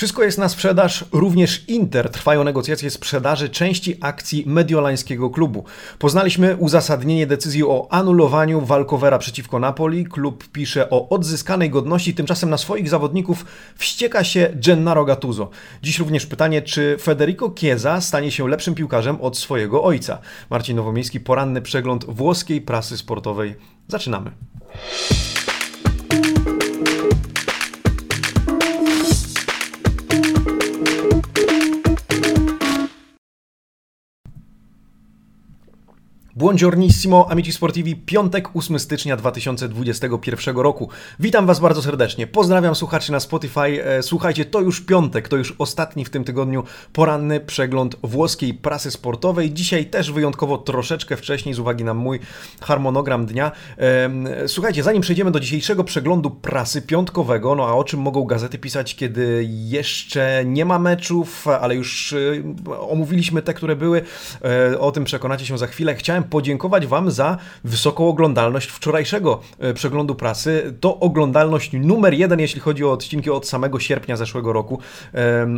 Wszystko jest na sprzedaż, również Inter. Trwają negocjacje sprzedaży części akcji mediolańskiego klubu. Poznaliśmy uzasadnienie decyzji o anulowaniu walkowera przeciwko Napoli. Klub pisze o odzyskanej godności, tymczasem na swoich zawodników wścieka się Gennaro Gattuso. Dziś również pytanie, czy Federico Chiesa stanie się lepszym piłkarzem od swojego ojca. Marcin Nowomiejski, poranny przegląd włoskiej prasy sportowej. Zaczynamy. Buongiornissimo, amici sportivi, piątek 8 stycznia 2021 roku. Witam Was bardzo serdecznie. Pozdrawiam słuchaczy na Spotify. E, słuchajcie, to już piątek, to już ostatni w tym tygodniu poranny przegląd włoskiej prasy sportowej. Dzisiaj też wyjątkowo troszeczkę wcześniej z uwagi na mój harmonogram dnia. Słuchajcie, zanim przejdziemy do dzisiejszego przeglądu prasy piątkowego, no a o czym mogą gazety pisać, kiedy jeszcze nie ma meczów, ale już e, omówiliśmy te, które były, e, o tym przekonacie się za chwilę. Chciałem podziękować Wam za wysoką oglądalność wczorajszego e, przeglądu prasy. To oglądalność numer jeden, jeśli chodzi o odcinki od samego sierpnia zeszłego roku.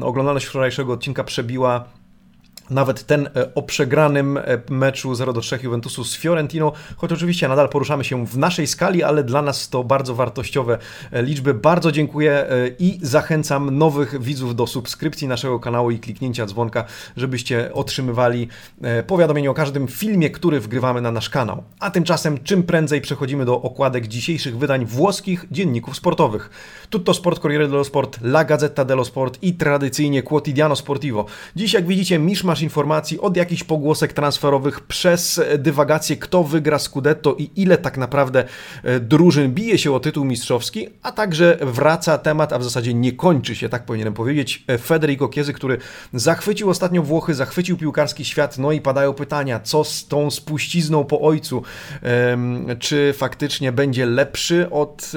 Oglądalność wczorajszego odcinka przebiła nawet ten e, o przegranym e, meczu 0-3 Juventusu z Fiorentino, choć oczywiście nadal poruszamy się w naszej skali, ale dla nas to bardzo wartościowe e, liczby. Bardzo dziękuję i zachęcam nowych widzów do subskrypcji naszego kanału i kliknięcia dzwonka, żebyście otrzymywali powiadomienie o każdym filmie, który wgrywamy na nasz kanał. A tymczasem czym prędzej przechodzimy do okładek dzisiejszych wydań włoskich dzienników sportowych. Tutto Sport, Corriere dello Sport, La Gazzetta dello Sport i tradycyjnie Quotidiano Sportivo. Dziś jak widzicie miszmasz informacji od jakichś pogłosek transferowych przez dywagację, kto wygra Scudetto i ile tak naprawdę e, drużyn bije się o tytuł mistrzowski, a także wraca temat, a w zasadzie nie kończy się, tak powinienem powiedzieć, e, Federico Chiesa, który zachwycił ostatnio Włochy, zachwycił piłkarski świat, no i padają pytania, co z tą spuścizną po ojcu, czy faktycznie będzie lepszy od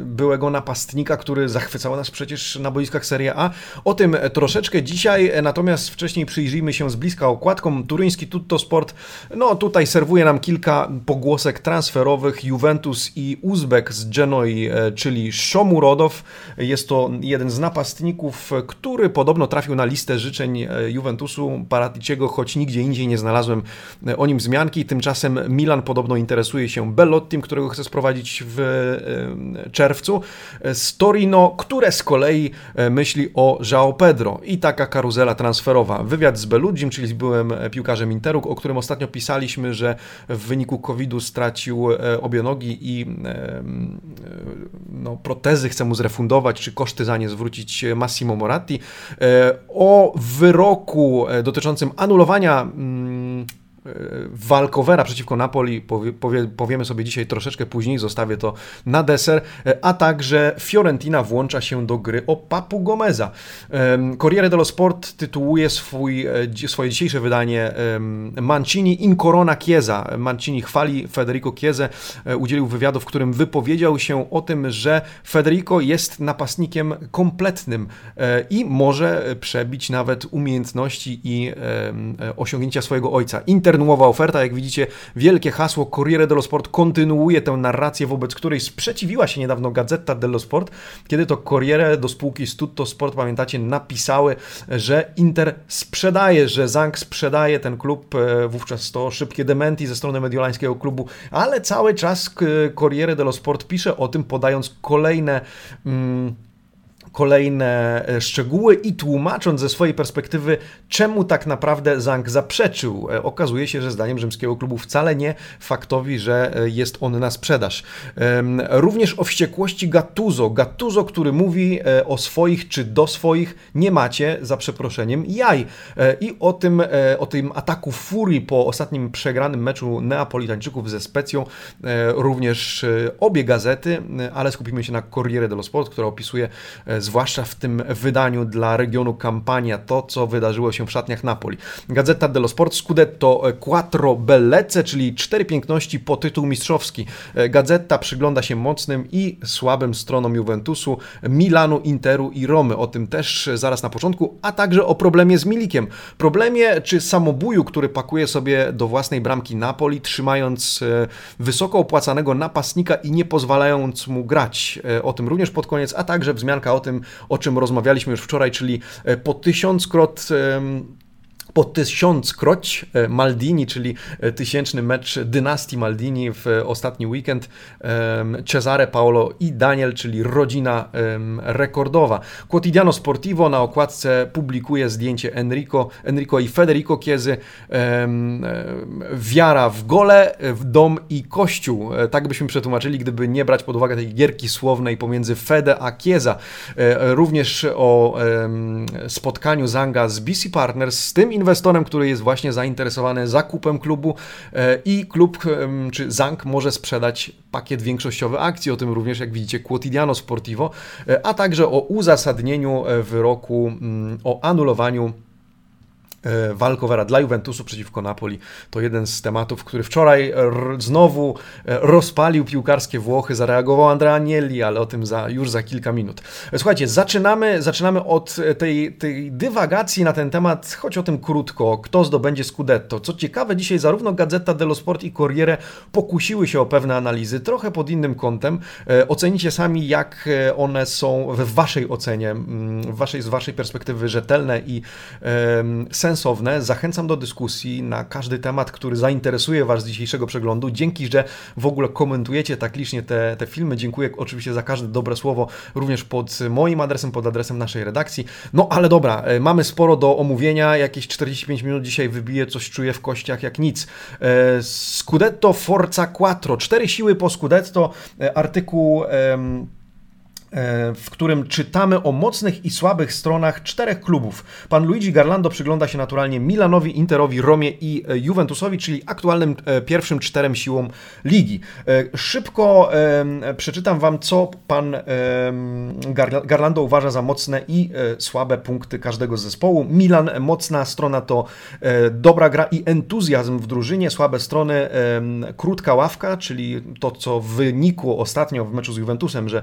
byłego napastnika, który zachwycał nas przecież na boiskach Serie A. O tym troszeczkę dzisiaj, natomiast wcześniej przyjrzyjmy przyjrzyjmy się z bliska okładką. Turyński Tutto Sport, no tutaj serwuje nam kilka pogłosek transferowych. Juventus i Uzbek z Genoi, e, czyli Szomurodow. Jest to jeden z napastników, który podobno trafił na listę życzeń e, Juventusu Paraticiego, choć nigdzie indziej nie znalazłem e, o nim wzmianki. Tymczasem Milan podobno interesuje się Bellottim, którego chce sprowadzić w czerwcu. Z Torino, które z kolei myśli o João Pedro. I taka karuzela transferowa. Wywiad z Beludzim, czyli byłem piłkarzem Interu, o którym ostatnio pisaliśmy, że w wyniku COVID-u stracił e, obie nogi i e, no, protezy chce mu zrefundować, czy koszty za nie zwrócić Massimo Moratti. E, o wyroku dotyczącym anulowania mm, walkowera przeciwko Napoli powie, powie, powiemy sobie dzisiaj troszeczkę później, zostawię to na deser, a także Fiorentina włącza się do gry o Papu Gomeza. Corriere dello Sport tytułuje swój, e, swoje dzisiejsze wydanie Mancini in Corona Chiesa. Mancini chwali Federico Chiesa, e, udzielił wywiadu, w którym wypowiedział się o tym, że Federico jest napastnikiem kompletnym e, i może przebić nawet umiejętności i osiągnięcia swojego ojca. Inter nowa oferta. Jak widzicie, wielkie hasło Corriere dello Sport kontynuuje tę narrację, wobec której sprzeciwiła się niedawno Gazeta dello Sport, kiedy to Corriere do spółki Stutto Sport, pamiętacie, napisały, że Inter sprzedaje, że Zank sprzedaje ten klub. E, wówczas to szybkie dementi ze strony mediolańskiego klubu, ale cały czas Corriere dello Sport pisze o tym, podając kolejne. Mm, kolejne e, szczegóły i tłumacząc ze swojej perspektywy, czemu tak naprawdę Zang zaprzeczył. E, okazuje się, że zdaniem rzymskiego klubu wcale nie faktowi, że e, jest on na sprzedaż. Również o wściekłości Gattuso. Gattuso, który mówi o swoich czy do swoich nie macie, za przeproszeniem, jaj. I o tym, o tym ataku furii po ostatnim przegranym meczu Neapolitańczyków ze Specją również obie gazety, ale skupimy się na Corriere dello Sport, która opisuje zwłaszcza w tym wydaniu dla regionu Campania, to co wydarzyło się w szatniach Napoli. Gazeta dello Sport Scudetto Quattro Bellezze, czyli cztery piękności po tytuł mistrzowski. Gazeta przygląda się mocnym i słabym stronom Juventusu, Milanu, Interu i Romy. O tym też zaraz na początku, a także o problemie z Milikiem. Problemie czy samobuju, który pakuje sobie do własnej bramki Napoli, trzymając e, wysoko opłacanego napastnika i nie pozwalając mu grać. E, o tym również pod koniec, a także wzmianka o tym, tym, o czym rozmawialiśmy już wczoraj, czyli po tysiąckrot po tysiąckroć e, Maldini, czyli e, tysięczny mecz dynastii Maldini w ostatni weekend. Cesare Paolo i Daniel, czyli rodzina rekordowa. Quotidiano Sportivo na okładce publikuje zdjęcie Enrico, Enrico i Federico Chiesy. Wiara w gole, w dom i kościół. E, tak byśmy przetłumaczyli, gdyby nie brać pod uwagę tej gierki słownej pomiędzy Fede a Chiesa. Również o spotkaniu Zanga z BC Partners, z tym inwestorem, który jest właśnie zainteresowany zakupem klubu e, i klub czy Zank może sprzedać pakiet większościowy akcji, o tym również jak widzicie Quotidiano Sportivo, e, a także o uzasadnieniu e, wyroku, o anulowaniu E, walkowera dla Juventusu przeciwko Napoli to jeden z tematów, który wczoraj znowu e, rozpalił piłkarskie Włochy. Zareagował Andrea Agnelli, ale o tym za, już za kilka minut. E, słuchajcie, zaczynamy, zaczynamy od tej, tej dywagacji na ten temat, choć o tym krótko, kto zdobędzie Scudetto. Co ciekawe, dzisiaj zarówno Gazeta dello Sport i Corriere pokusiły się o pewne analizy, trochę pod innym kątem. Ocenicie sami, jak one są w waszej ocenie, w waszej, z waszej perspektywy rzetelne i sensowne sensowne. Zachęcam do dyskusji na każdy temat, który zainteresuje Was z dzisiejszego przeglądu. Dzięki, że w ogóle komentujecie tak licznie te, te filmy. Dziękuję oczywiście za każde dobre słowo, również pod moim adresem, pod adresem naszej redakcji. No ale dobra, e, mamy sporo do omówienia. Jakieś 45 minut dzisiaj wybiję, coś czuję w kościach jak nic. E, Scudetto Forza 4. Cztery siły po Scudetto. E, artykuł w którym czytamy o mocnych i słabych stronach czterech klubów. Pan Luigi Garlando przygląda się naturalnie Milanowi, Interowi, Romie i e, Juventusowi, czyli aktualnym e, pierwszym czterem siłom ligi. Szybko przeczytam Wam, co pan Garlando uważa za mocne i słabe punkty każdego zespołu. Milan, mocna strona to dobra gra i entuzjazm w drużynie, słabe strony krótka ławka, czyli to, co wynikło ostatnio w meczu z Juventusem, że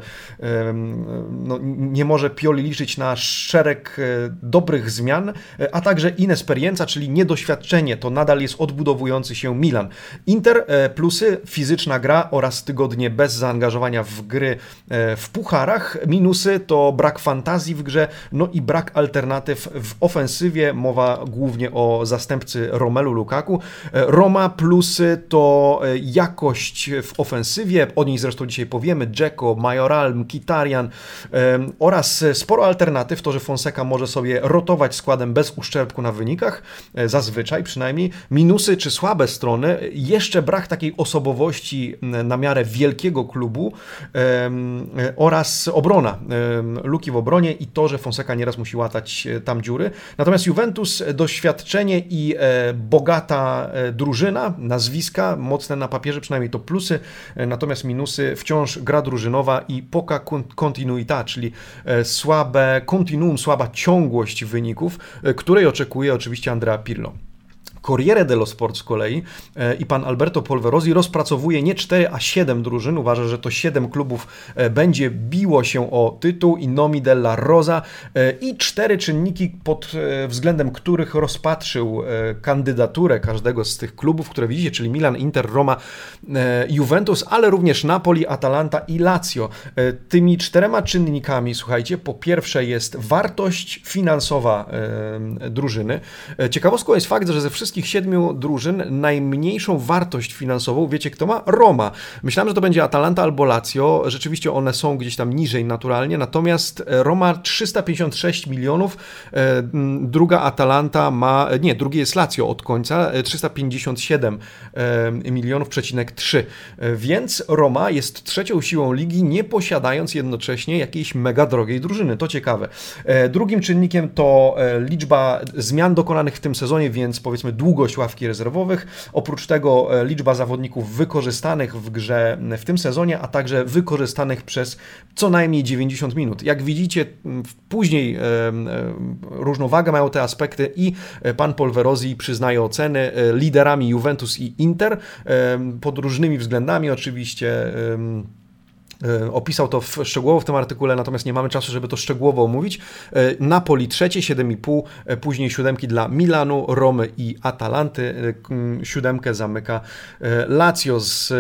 no, nie może Pioli liczyć na szereg e, dobrych zmian, e, a także inesperienza, czyli niedoświadczenie, to nadal jest odbudowujący się Milan. Inter e, plusy, fizyczna gra oraz tygodnie bez zaangażowania w gry w pucharach. Minusy to brak fantazji w grze, no i brak alternatyw w ofensywie. Mowa głównie o zastępcy Romelu Lukaku. Roma plusy to jakość w ofensywie, o niej zresztą dzisiaj powiemy. Dzeko, Majoral, Oraz sporo alternatyw, to, że Fonseca może sobie rotować składem bez uszczerbku na wynikach, e, zazwyczaj przynajmniej. Minusy czy słabe strony, jeszcze brak takiej osobowości na miarę wielkiego klubu e, oraz obrona, luki w obronie i to, że Fonseca nieraz musi łatać e, tam dziury. Natomiast Juventus doświadczenie i bogata drużyna, nazwiska, mocne na papierze, przynajmniej to plusy, natomiast minusy wciąż gra drużynowa i poka continuità, czyli e, słabe continuum, słaba ciągłość wyników, e, której oczekuje oczywiście Andrea Pirlo. Corriere dello Sport z kolei e, i pan Alberto Polverosi rozpracowuje nie 4, a 7 drużyn. Uważa, że to 7 klubów e, będzie biło się o tytuł i nomi della Rosa e, i cztery czynniki, pod względem których rozpatrzył kandydaturę każdego z tych klubów, które widzicie, czyli Milan, Inter, Roma, Juventus, ale również Napoli, Atalanta i Lazio. Tymi czterema czynnikami, słuchajcie, po pierwsze jest wartość finansowa drużyny. Ciekawostką jest fakt, że ze wszystkich wszystkich siedmiu drużyn najmniejszą wartość finansową, wiecie kto ma? Roma. Myślałem, że to będzie Atalanta albo Lazio. Rzeczywiście one są gdzieś tam niżej naturalnie, natomiast Roma 356 milionów, e, druga Atalanta ma, nie, drugie jest Lazio od końca, 357 e, milionów przecinek 3. E, więc Roma jest trzecią siłą ligi, nie posiadając jednocześnie jakiejś mega drogiej drużyny. To ciekawe. Drugim czynnikiem to liczba zmian dokonanych w tym sezonie, więc powiedzmy długość ławki rezerwowych. Oprócz tego e, liczba zawodników wykorzystanych w grze w tym sezonie, a także wykorzystanych przez co najmniej 90 minut. Jak widzicie, później e, e, różną wagę mają te aspekty i pan Polverosi przyznaje oceny liderami Juventus i Inter pod różnymi względami oczywiście E, opisał to w, szczegółowo w tym artykule, natomiast nie mamy czasu, żeby to szczegółowo omówić. E, Napoli trzecie, 7,5, e, później siódemki dla Milanu, Romy i Atalanty. Siódemkę zamyka Lazio z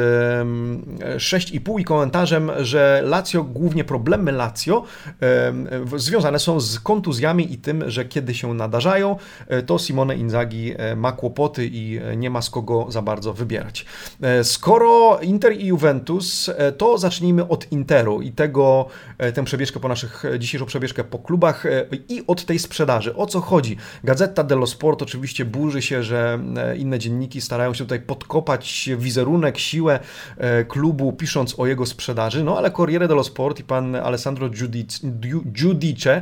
6,5 i komentarzem, że Lazio, głównie problemy Lazio związane są z kontuzjami i tym, że kiedy się nadarzają, to Simone Inzaghi ma kłopoty i nie ma z kogo za bardzo wybierać. Skoro Inter i Juventus, to zacznijmy od Interu i tego, e, tę przebieżkę po naszych, e, dzisiejszą przebieżkę po klubach e, i od tej sprzedaży. O co chodzi? Gazeta dello Sport oczywiście burzy się, że inne dzienniki starają się tutaj podkopać wizerunek, siłę klubu, pisząc o jego sprzedaży, no ale Corriere dello Sport i pan Alessandro Giudice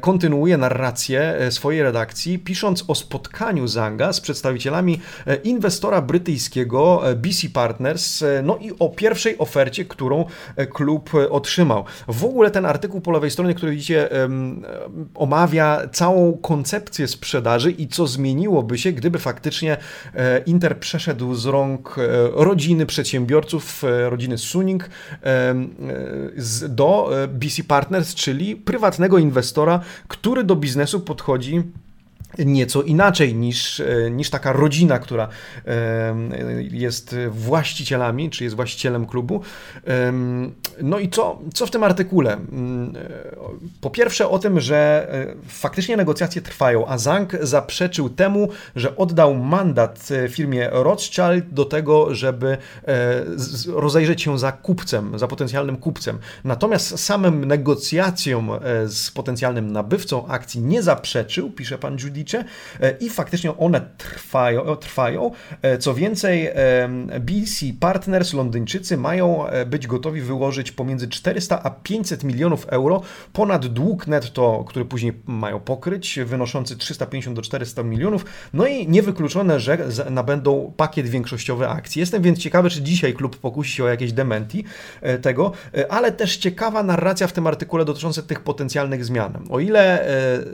kontynuuje narrację swojej redakcji, pisząc o spotkaniu Zanga z przedstawicielami inwestora brytyjskiego BC Partners, no i o pierwszej ofercie, którą klub otrzymał. W ogóle ten artykuł po lewej stronie, który widzicie, omawia całą koncepcję sprzedaży i co zmieniłoby się, gdyby faktycznie e, Inter przeszedł z rąk e, rodziny przedsiębiorców, e, rodziny Suning do BC Partners, czyli prywatnego inwestora, który do biznesu podchodzi nieco inaczej niż, e, niż taka rodzina, która jest właścicielami, czy jest właścicielem klubu. No i co, co w tym artykule? Mm, e, po pierwsze o tym, że e, faktycznie negocjacje trwają, a Zank zaprzeczył temu, że oddał mandat firmie Rothschild do tego, żeby rozejrzeć się za kupcem, za potencjalnym kupcem. Natomiast samym negocjacjom z potencjalnym nabywcą akcji nie zaprzeczył, pisze pan Judy E, i faktycznie one trwają, trwają. E, co więcej, BC Partners, Londyńczycy mają e, być gotowi wyłożyć pomiędzy 400 a 500 milionów euro ponad dług netto, który później mają pokryć, wynoszący 350 do 400 milionów. No i niewykluczone, że nabędą pakiet większościowy akcji. Jestem więc ciekawy, czy dzisiaj klub pokusi się o jakieś dementi tego, ale też ciekawa narracja w tym artykule dotycząca tych potencjalnych zmian. O ile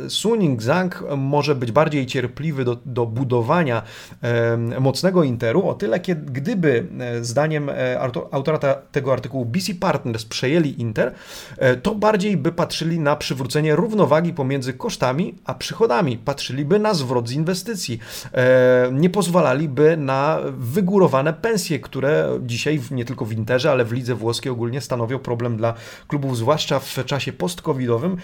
Suning Zhang może być być bardziej cierpliwy do, do budowania mocnego Interu, o tyle, kiedy, gdyby e, zdaniem e, autora tego artykułu BC Partners przejęli Inter, e, to bardziej by patrzyli na przywrócenie równowagi pomiędzy kosztami a przychodami. Patrzyliby na zwrot z inwestycji. Nie pozwalaliby na wygórowane pensje, które dzisiaj nie tylko w Interze, ale w lidze włoskiej ogólnie stanowią problem dla klubów, zwłaszcza w czasie post-covidowym.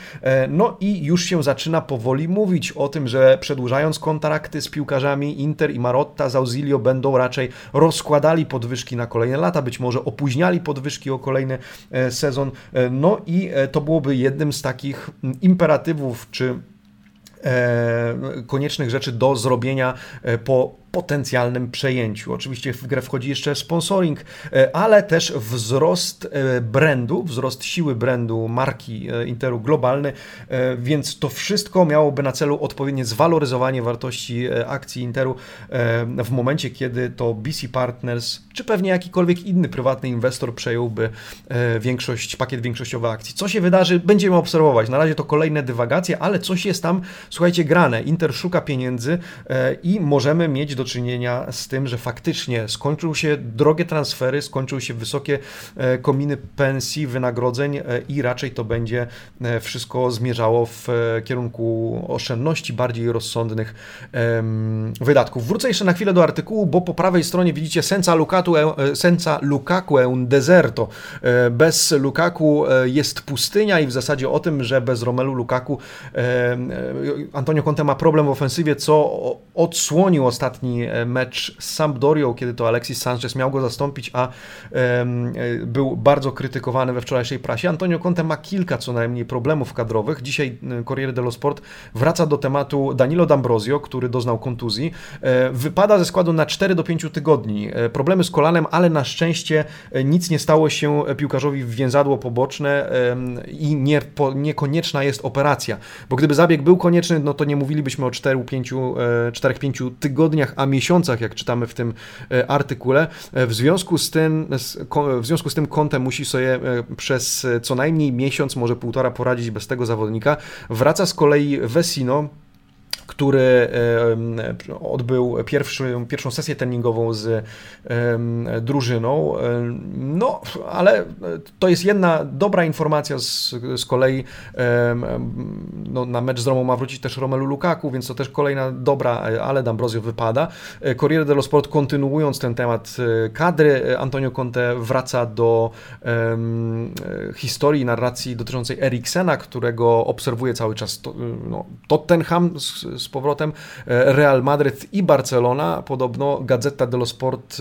No i już się zaczyna powoli mówić o tym, że przedłużając kontrakty z piłkarzami Inter i Marotta z Ausilio będą raczej rozkładali podwyżki na kolejne lata, być może opóźniali podwyżki o kolejny e, sezon. E, no i e, to byłoby jednym z takich imperatywów czy koniecznych rzeczy do zrobienia po potencjalnym przejęciu. Oczywiście w grę wchodzi jeszcze sponsoring, e, ale też wzrost e, brandu, wzrost siły brandu marki e, Interu globalny, więc to wszystko miałoby na celu odpowiednie zwaloryzowanie wartości akcji Interu w momencie, kiedy to BC Partners, czy pewnie jakikolwiek inny prywatny inwestor przejąłby większość, pakiet większościowy akcji. Co się wydarzy, będziemy obserwować. Na razie to kolejne dywagacje, ale coś jest tam, słuchajcie, grane. Inter szuka pieniędzy i możemy mieć do czynienia z tym, że faktycznie skończyły się drogie transfery, skończyły się wysokie e, kominy pensji, wynagrodzeń e, i raczej to będzie e, wszystko zmierzało w kierunku oszczędności, bardziej rozsądnych wydatków. Wrócę jeszcze na chwilę do artykułu, bo po prawej stronie widzicie senza Lukaku, senza Lukaku è un deserto. Bez Lukaku jest pustynia i w zasadzie o tym, że bez Romelu Lukaku Antonio Conte ma problem w ofensywie, co odsłonił ostatni E, mecz z Sampdorią, kiedy to Alexis Sanchez miał go zastąpić, a e, był bardzo krytykowany we wczorajszej prasie. Antonio Conte ma kilka co najmniej problemów kadrowych. Dzisiaj e, Corriere dello Sport wraca do tematu Danilo D'Ambrosio, który doznał kontuzji. Wypada ze składu na 4 do 5 tygodni. Problemy z kolanem, ale na szczęście nic nie stało się piłkarzowi w więzadło poboczne i nie, po, niekonieczna jest operacja. Bo gdyby zabieg był konieczny, no to nie mówilibyśmy o 4-5 tygodniach, a miesiącach, jak czytamy w tym e, artykule. E, w związku z tym, w związku z tym kątem musi sobie e, przez co najmniej miesiąc, może półtora poradzić bez tego zawodnika. Wraca z kolei Vesino, który odbył pierwszy, pierwszą sesję treningową z drużyną. No, ale to jest jedna dobra informacja z, z kolei. No, na mecz z Romą ma wrócić też Romelu Lukaku, więc to też kolejna dobra, ale D'Ambrosio wypada. Corriere dello Sport kontynuując ten temat e, kadry, Antonio Conte wraca do um, historii, narracji dotyczącej Eriksena, którego obserwuje cały czas to, no, Tottenham z, z powrotem, e, Real Madryt i Barcelona. Podobno Gazeta dello Sport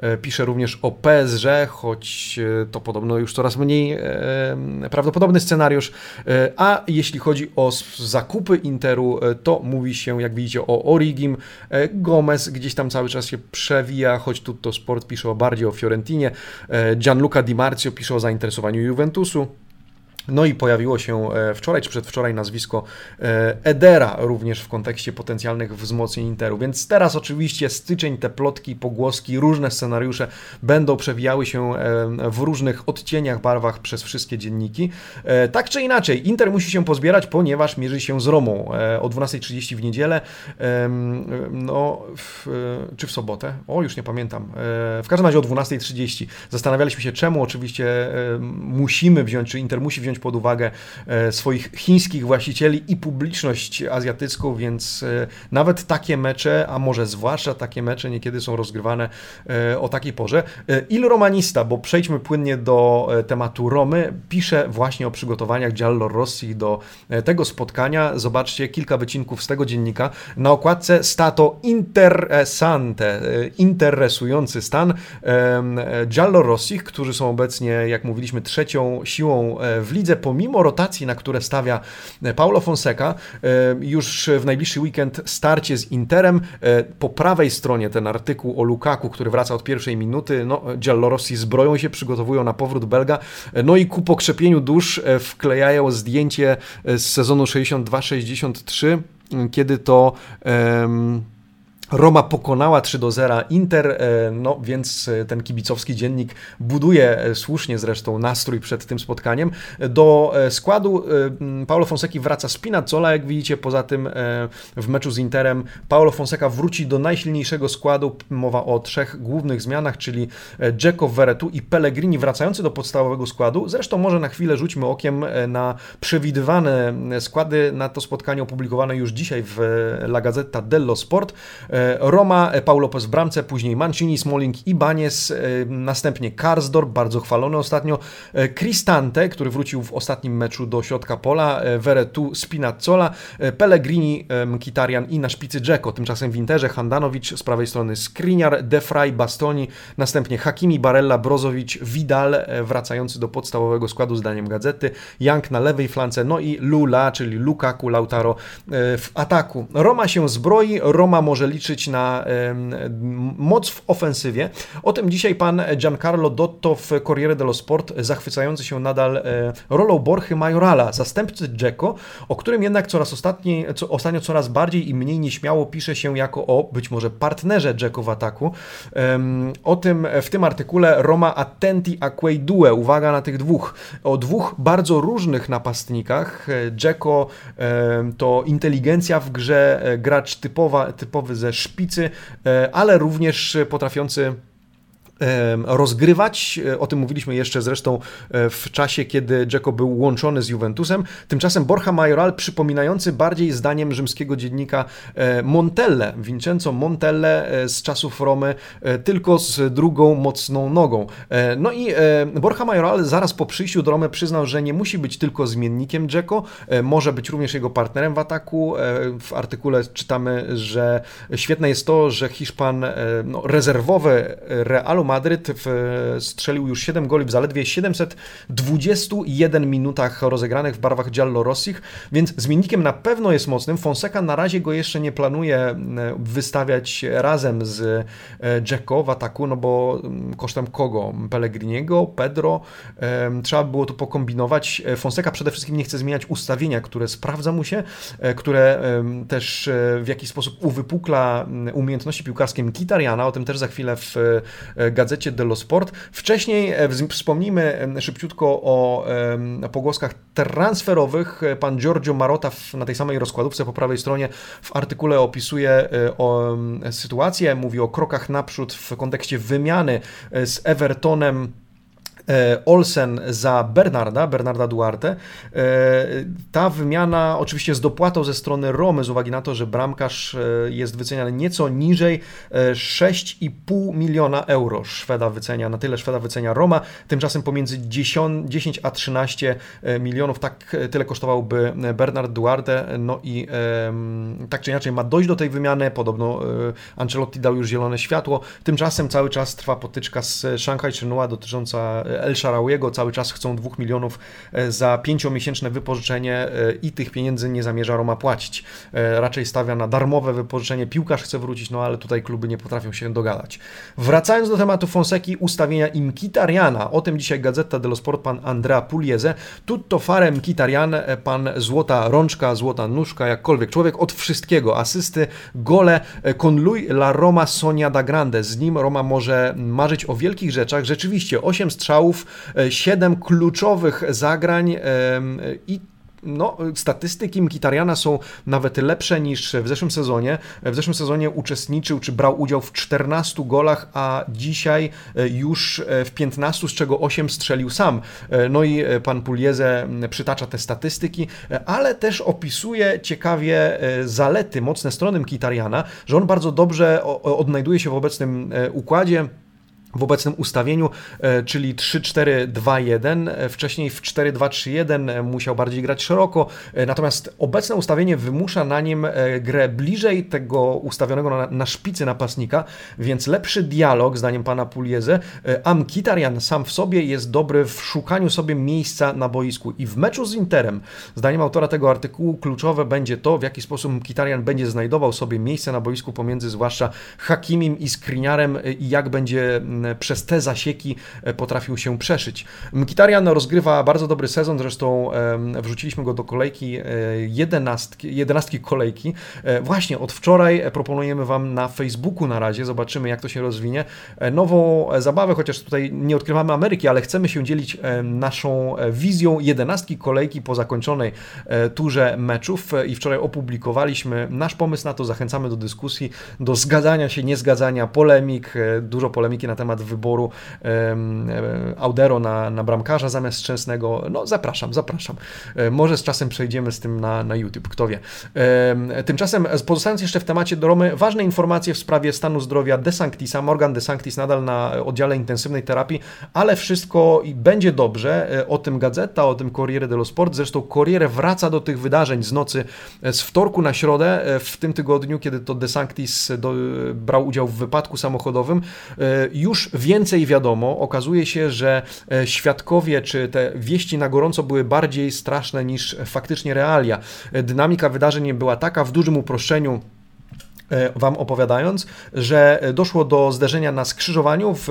e, pisze również o PSG, choć e, to podobno już coraz mniej prawdopodobny scenariusz. A jeśli chodzi o zakupy Interu, to mówi się, jak widzicie, o Origim. Gomez gdzieś tam cały czas się przewija, choć tu to Sport pisze bardziej o Fiorentinie. Gianluca Di Marzio pisze o zainteresowaniu Juventusu. No i pojawiło się e, wczoraj czy przedwczoraj nazwisko e, Edera również w kontekście potencjalnych wzmocnień Interu. Więc teraz oczywiście styczeń, te plotki, pogłoski, różne scenariusze będą przewijały się e, w różnych odcieniach, barwach przez wszystkie dzienniki. Tak czy inaczej, Inter musi się pozbierać, ponieważ mierzy się z Romą o 12.30 w niedzielę, no, w, czy w sobotę, o już nie pamiętam. W każdym razie o 12.30. Zastanawialiśmy się czemu, oczywiście musimy wziąć, czy Inter musi wziąć pod uwagę e, swoich chińskich właścicieli i publiczność azjatycką, więc e, nawet takie mecze, a może zwłaszcza takie mecze niekiedy są rozgrywane e, o takiej porze. Il Romanista, bo przejdźmy płynnie do tematu Romy, pisze właśnie o przygotowaniach Giallo Rossi do tego spotkania. Zobaczcie kilka wycinków z tego dziennika. Na okładce stato interessante, interesujący stan Giallo Rossi, którzy są obecnie, jak mówiliśmy, trzecią siłą w lidze lidze, pomimo rotacji, na które stawia e, Paulo Fonseca, e, już w najbliższy weekend starcie z Interem. E, po prawej stronie ten artykuł o Lukaku, który wraca od pierwszej minuty. No, Giallorossi zbroją się, przygotowują na powrót Belga. No i ku pokrzepieniu dusz wklejają zdjęcie z sezonu 62-63, kiedy to. Um, Roma pokonała 3 do 0 Inter, e, no więc e, ten kibicowski dziennik buduje e, słusznie zresztą nastrój przed tym spotkaniem. Do składu Paulo Fonseki wraca Spinazzola, jak widzicie, poza tym w meczu z Interem Paulo Fonseca wróci do najsilniejszego składu, mowa o trzech głównych zmianach, czyli Dzeko, Veretu i Pellegrini wracający do podstawowego składu. Zresztą może na chwilę rzućmy okiem na przewidywane składy na to spotkanie opublikowane już dzisiaj w La Gazzetta dello Sport. E, Roma, e, Paul Lopez w bramce, później Mancini, Smalling i Banies, e, następnie Karsdorp, bardzo chwalony ostatnio, Cristante, który wrócił w ostatnim meczu do środka pola, Veretu, Spinazzola, Pellegrini, Mkhitaryan i na szpicy Dzeko. Tymczasem w Interze Handanovic, z prawej strony Skriniar, Defray, Bastoni, następnie Hakimi, Barella, Brozowicz, Vidal, wracający do podstawowego składu zdaniem gazety, Young na lewej flance, no i Lula, czyli Lukaku, Lautaro w ataku. Roma się zbroi, Roma może liczyć na moc w ofensywie. O tym dzisiaj pan Giancarlo Dotto w Corriere dello Sport, zachwycający się nadal e, rolą Borchy Majorala, zastępcy Dzeko, o którym jednak coraz ostatni, co, ostatnio coraz bardziej i mniej nieśmiało pisze się jako o być może partnerze Dzeko w ataku. O tym w tym artykule Roma attenti a quei due, uwaga na tych dwóch, o dwóch bardzo różnych napastnikach. Dzeko to inteligencja w grze, e, gracz typowa, typowy ze szpicy, e, ale również potrafiący rozgrywać. E, o tym mówiliśmy jeszcze zresztą e, w czasie, kiedy Dzeko był łączony z Juventusem. Tymczasem Borja Majoral, przypominający bardziej zdaniem rzymskiego dziennika Montelle, Vincenzo Montelle z czasów Romy, tylko z drugą mocną nogą. No i Borja Majoral zaraz po przyjściu do Romy przyznał, że nie musi być tylko zmiennikiem Dzeko, może być również jego partnerem w ataku. W artykule czytamy, że świetne jest to, że Hiszpan no, rezerwowy Realu Madryt strzelił już 7 goli w zaledwie 721 minutach rozegranych w barwach Giallo Rossich, więc zmiennikiem na pewno jest mocnym. Fonseca na razie go jeszcze nie planuje e, wystawiać razem z e, Dzeko w ataku, no bo mm, kosztem kogo? Pellegriniego, Pedro. Trzeba było tu pokombinować. E, Fonseca przede wszystkim nie chce zmieniać ustawienia, które sprawdza mu się, które też w jakiś sposób uwypukla mm, umiejętności piłkarskie Mkhitarjana, o tym też za chwilę w gazecie dello Sport. Wcześniej wspomnijmy szybciutko o pogłoskach transferowych. Pan Giorgio Marotta na tej samej rozkładówce po prawej stronie w artykule opisuje o sytuację, mówi o krokach naprzód w kontekście wymiany z Evertonem E, Olsen za Bernarda, Bernarda Duarte. E, ta wymiana oczywiście z dopłatą ze strony Romy, z uwagi na to, że bramkarz e, jest wyceniany nieco niżej, 6,5 miliona euro Szweda wycenia, na tyle Szweda wycenia Roma, tymczasem pomiędzy 10, 10 a 13 milionów, tak tyle kosztowałby Bernard Duarte, no i tak czy inaczej ma dojść do tej wymiany, podobno Ancelotti dał już zielone światło, tymczasem cały czas trwa potyczka z Shanghai Shenhua dotycząca El Sharawiego cały czas chcą 2 milionów e, za pięciomiesięczne wypożyczenie e, i tych pieniędzy nie zamierza Roma płacić. E, raczej stawia na darmowe wypożyczenie. Piłkarz chce wrócić, no ale tutaj kluby nie potrafią się dogadać. Wracając do tematu Fonseki, ustawienia Imkitariana. O tym dzisiaj Gazeta dello Sport, pan Andrea Pugliese. Tutto fare Mkitarian, pan złota rączka, złota nóżka, jakkolwiek. Człowiek od wszystkiego. Asysty, gole, con lui la Roma Sonia da Grande. Z nim Roma może marzyć o wielkich rzeczach. Rzeczywiście, 8 strzałów strzałów, 7 e, kluczowych zagrań i no, statystyki Mkitariana są nawet lepsze niż w zeszłym sezonie. W zeszłym sezonie uczestniczył czy brał udział w 14 golach, a dzisiaj e, już e, w 15, z czego 8 strzelił sam. No i pan Pulieze przytacza te statystyki, ale też opisuje ciekawie zalety, mocne strony Mkitariana, że on bardzo dobrze odnajduje się w obecnym układzie w obecnym ustawieniu, e, czyli 3-4-2-1. E, wcześniej w 4-2-3-1 e, musiał bardziej grać szeroko, natomiast obecne ustawienie wymusza na nim grę bliżej tego ustawionego na, na szpicy napastnika, więc lepszy dialog, zdaniem pana Pulieze, a Mkhitaryan sam w sobie jest dobry w szukaniu sobie miejsca na boisku. I w meczu z Interem, zdaniem autora tego artykułu, kluczowe będzie to, w jaki sposób Mkhitaryan będzie znajdował sobie miejsce na boisku pomiędzy zwłaszcza Hakimim i Skriniarem i jak będzie przez te zasieki e, potrafił się przeszyć. Mkitarian rozgrywa bardzo dobry sezon, zresztą wrzuciliśmy go do kolejki e, jedenastki, jedenastki kolejki. E, właśnie od wczoraj proponujemy Wam na Facebooku na razie, zobaczymy jak to się rozwinie. Nową zabawę, chociaż tutaj nie odkrywamy Ameryki, ale chcemy się dzielić naszą wizją jedenastki kolejki po zakończonej turze meczów i wczoraj opublikowaliśmy nasz pomysł na to, zachęcamy do dyskusji, do zgadzania się, niezgadzania, polemik, dużo polemiki na temat temat wyboru Audero na, na bramkarza zamiast Szczęsnego, no zapraszam, zapraszam. E, może z czasem przejdziemy z tym na, na YouTube, kto wie. Tymczasem, pozostając jeszcze w temacie Romy, ważne informacje w sprawie stanu zdrowia De Sanctisa. Morgan De Sanctis nadal na oddziale intensywnej terapii, ale wszystko będzie dobrze. E, o tym Gazeta, o tym Corriere dello Sport. Zresztą Corriere wraca do tych wydarzeń z nocy e, z wtorku na środę w tym tygodniu, kiedy to De Sanctis do, brał udział w wypadku samochodowym. Już już więcej wiadomo. Okazuje się, że e, świadkowie czy te wieści na gorąco były bardziej straszne niż faktycznie realia. E, dynamika wydarzeń była taka w dużym uproszczeniu wam opowiadając, że doszło do zderzenia na skrzyżowaniu, w,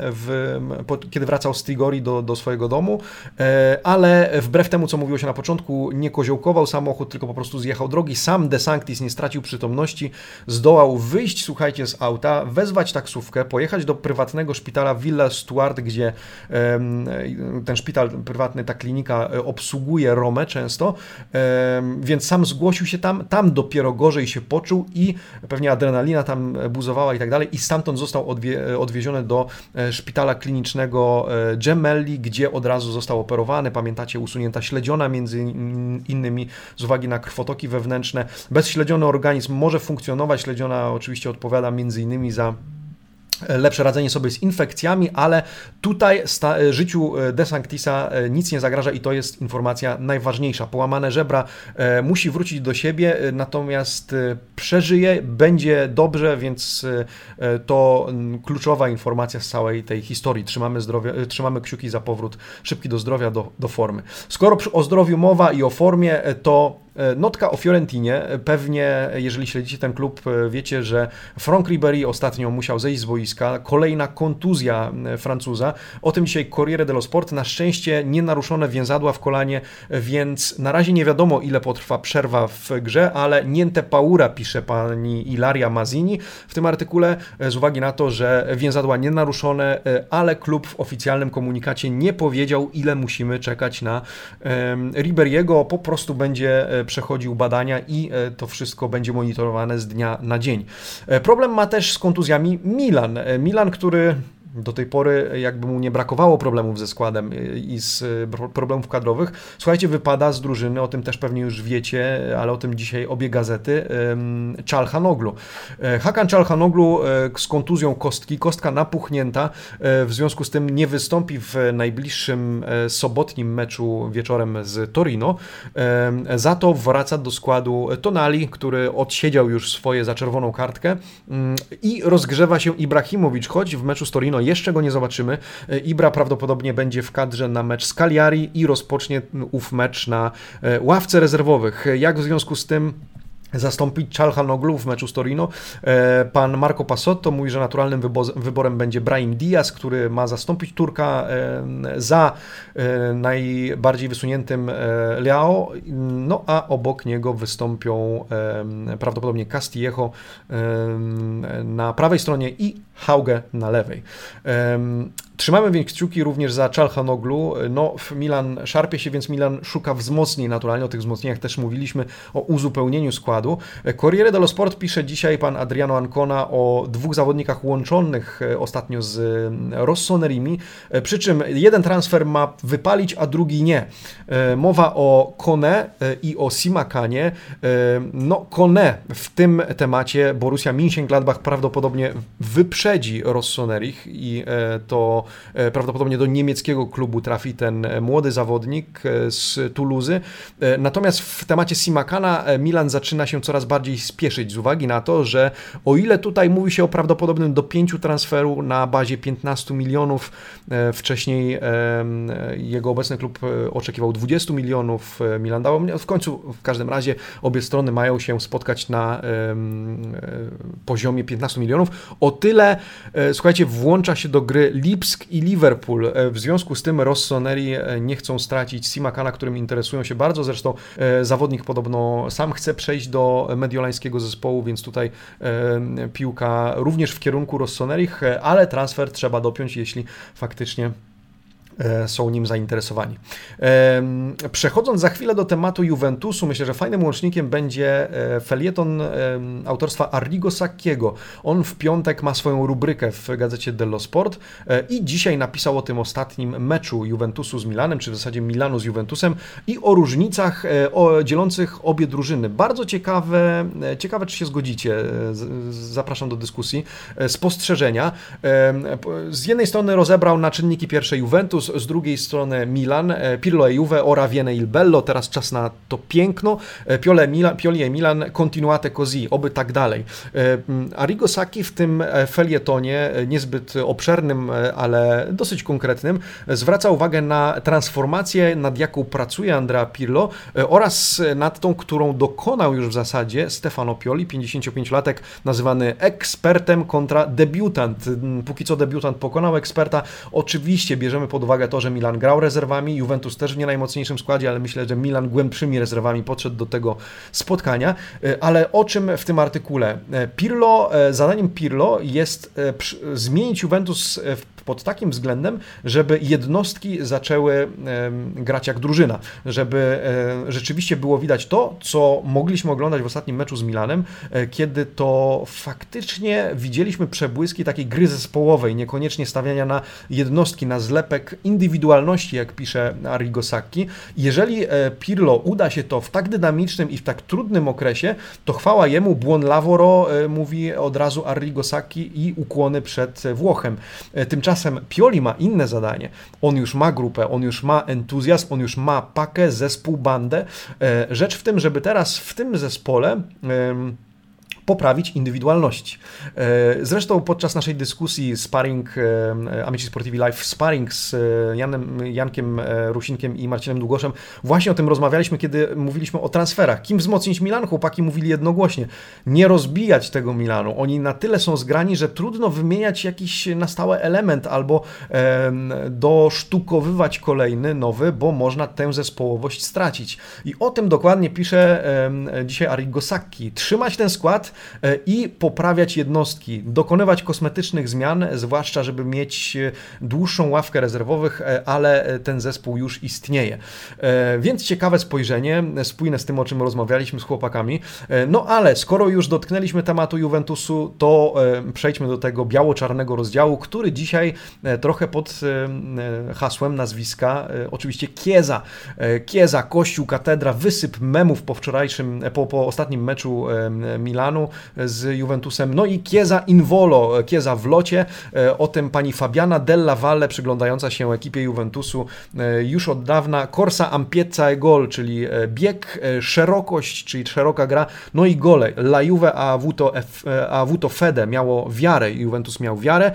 w, kiedy wracał z Trigori do, do swojego domu, e, ale wbrew temu, co mówiło się na początku, nie koziołkował samochód, tylko po prostu zjechał drogi. Sam De Sanctis nie stracił przytomności, zdołał wyjść, słuchajcie, z auta, wezwać taksówkę, pojechać do prywatnego szpitala Villa Stuart, gdzie ten szpital prywatny, ta klinika e, obsługuje Romę często, więc sam zgłosił się tam, tam dopiero gorzej się poczuł i pewnie adrenalina tam buzowała i tak dalej i stamtąd został odwie, odwieziony do e, szpitala klinicznego e, Gemelli, gdzie od razu został operowany. Pamiętacie, usunięta śledziona między innymi z uwagi na krwotoki wewnętrzne. Bezśledziony organizm może funkcjonować, śledziona oczywiście odpowiada między innymi za lepsze radzenie sobie z infekcjami, ale tutaj życiu e, De Sanctisa e, nic nie zagraża i to jest informacja najważniejsza. Połamane żebra e, musi wrócić do siebie, natomiast przeżyje, będzie dobrze, więc to kluczowa informacja z całej tej historii. Trzymamy, zdrowie, trzymamy kciuki za powrót szybki do zdrowia, do, do formy. Skoro o zdrowiu mowa i o formie, to Notka o Fiorentinie. Pewnie, jeżeli śledzicie ten klub, wiecie, że Franck Ribéry ostatnio musiał zejść z boiska. Kolejna kontuzja Francuza. O tym dzisiaj Corriere dello Sport. Na szczęście nienaruszone więzadła w kolanie, więc na razie nie wiadomo, ile potrwa przerwa w grze, ale niente paura, pisze pani Ilaria Mazini w tym artykule, z uwagi na to, że więzadła nienaruszone, ale klub w oficjalnym komunikacie nie powiedział, ile musimy czekać na Riberiego. Po prostu będzie e, przechodził badania i e, to wszystko będzie monitorowane z dnia na dzień. E, problem ma też z kontuzjami Milan. Milan, który do tej pory jakby mu nie brakowało problemów ze składem i z problemów kadrowych. Słuchajcie, wypada z drużyny, o tym też pewnie już wiecie, ale o tym dzisiaj obie gazety, Czalhanoglu. E, Hakan Czalhanoglu e, z kontuzją kostki, kostka napuchnięta, e, w związku z tym nie wystąpi w najbliższym sobotnim meczu wieczorem z Torino. Za to wraca do składu Tonali, który odsiedział już swoje za czerwoną kartkę mm, i rozgrzewa się Ibrahimowicz, choć w meczu z Torino jeszcze go nie zobaczymy. E, Ibra prawdopodobnie będzie w kadrze na mecz z Cagliari i rozpocznie ów mecz na e, ławce rezerwowych. Jak w związku z tym zastąpić Czalhanoglu w meczu z Torino. E, pan Marco Passotto mówi, że naturalnym wyborem będzie Brahim Diaz, który ma zastąpić Turka za najbardziej wysuniętym Leao, no a obok niego wystąpią prawdopodobnie Castillejo na prawej stronie i Hauge na lewej. Trzymamy więc kciuki również za Czalhanoglu. No, Milan szarpie się, więc Milan szuka wzmocnień naturalnie. O tych wzmocnieniach też mówiliśmy, o uzupełnieniu składu. Corriere dello Sport pisze dzisiaj pan Adriano Ancona o dwóch zawodnikach łączonych e, ostatnio z e, Rossonerimi, e, przy czym jeden transfer ma wypalić, a drugi nie. Mowa o Kone i o Simakanie. No, Kone w tym temacie Borussia Mönchengladbach prawdopodobnie wyprzedzi Rossonerich i to E, prawdopodobnie do niemieckiego klubu trafi ten e, młody zawodnik e, z Toulouse. Natomiast w temacie Simakana Milan zaczyna się coraz bardziej spieszyć z uwagi na to, że o ile tutaj mówi się o prawdopodobnym dopięciu transferu na bazie 15 milionów, wcześniej jego obecny klub oczekiwał 20 milionów, Milan dał, w końcu w każdym razie obie strony mają się spotkać na poziomie 15 milionów. O tyle, słuchajcie, włącza się do gry Lips i Liverpool. E, w związku z tym Rossoneri e, nie chcą stracić Simakana, którym interesują się bardzo. Zresztą e, zawodnik podobno sam chce przejść do mediolańskiego zespołu, więc tutaj piłka również w kierunku Rossonerich, ale transfer trzeba dopiąć, jeśli faktycznie są nim zainteresowani. Przechodząc za chwilę do tematu Juventusu, myślę, że fajnym łącznikiem będzie e, felieton autorstwa Arrigo Sacchiego. On w piątek ma swoją rubrykę w gazecie Dello Sport e, i dzisiaj napisał o tym ostatnim meczu Juventusu z Milanem, czy w zasadzie Milanu z Juventusem i o różnicach o, dzielących obie drużyny. Bardzo ciekawe, ciekawe czy się zgodzicie. Zapraszam do dyskusji. Spostrzeżenia. Z jednej strony rozebrał na czynniki pierwsze Juventus, Juventus, z drugiej strony Milan, e, Pirlo e Juve, ora viene il bello, teraz czas na to piękno, e, Piole Milan, Pioli e Milan, continuate così, oby tak dalej. Arrigo Sacchi w tym felietonie, niezbyt obszernym, ale dosyć konkretnym, zwraca uwagę na transformację, nad jaką pracuje Andrea Pirlo oraz nad tą, którą dokonał już w zasadzie Stefano Pioli, 55-latek, nazywany ekspertem kontra debiutant. Póki co debiutant pokonał eksperta. Oczywiście bierzemy pod uwagę uwagę to, że Milan grał rezerwami, Juventus też w nie najmocniejszym składzie, ale myślę, że Milan głębszymi rezerwami podszedł do tego spotkania. E, ale o czym w tym artykule? E, Pirlo, e, zadaniem Pirlo jest zmienić Juventus w pod takim względem, żeby jednostki zaczęły grać jak drużyna, żeby rzeczywiście było widać to, co mogliśmy oglądać w ostatnim meczu z Milanem, e, kiedy to faktycznie widzieliśmy przebłyski takiej gry zespołowej, niekoniecznie stawiania na jednostki, na zlepek indywidualności, jak pisze Arrigo Sacchi. Jeżeli e, Pirlo uda się to w tak dynamicznym i w tak trudnym okresie, to chwała jemu, Buon Lavoro, e, mówi od razu Arrigo Sacchi i ukłony przed Włochem. Tymczasem Tymczasem Pioli ma inne zadanie. On już ma grupę, on już ma entuzjazm, on już ma pakę, zespół, bandę. E, rzecz w tym, żeby teraz w tym zespole poprawić indywidualności. Zresztą podczas naszej dyskusji sparring Amici Sportivi Live sparring z Janem, Jankiem Rusinkiem i Marcinem Długoszem właśnie o tym rozmawialiśmy, kiedy mówiliśmy o transferach. Kim wzmocnić Milan? Chłopaki mówili jednogłośnie. Nie rozbijać tego Milanu. Oni na tyle są zgrani, że trudno wymieniać jakiś na stałe element albo e, dosztukowywać kolejny, nowy, bo można tę zespołowość stracić. I o tym dokładnie pisze e, dzisiaj Arrigo Sacchi. Trzymać ten skład e, i poprawiać jednostki, dokonywać kosmetycznych zmian, zwłaszcza żeby mieć e, dłuższą ławkę rezerwowych, e, ale ten zespół już istnieje. E, więc ciekawe spojrzenie, spójne z tym, o czym rozmawialiśmy z chłopakami. No ale skoro już dotknęliśmy tematu Juventusu, to przejdźmy do tego biało-czarnego rozdziału, który dzisiaj trochę pod hasłem nazwiska oczywiście Kieza. Kieza, Kościół, Katedra, wysyp memów po wczorajszym, po, po ostatnim meczu Milanu z Juventusem. No i Kieza in volo, Kieza w locie. O tym pani Fabiana Della Valle, przyglądająca się ekipie Juventusu już od dawna. Corsa ampiezza e gol, czyli bieg, szerokość, czyli szeroka gra, no i gole. La Juve a avuto, a avuto fede, miało wiarę, Juventus miał wiarę,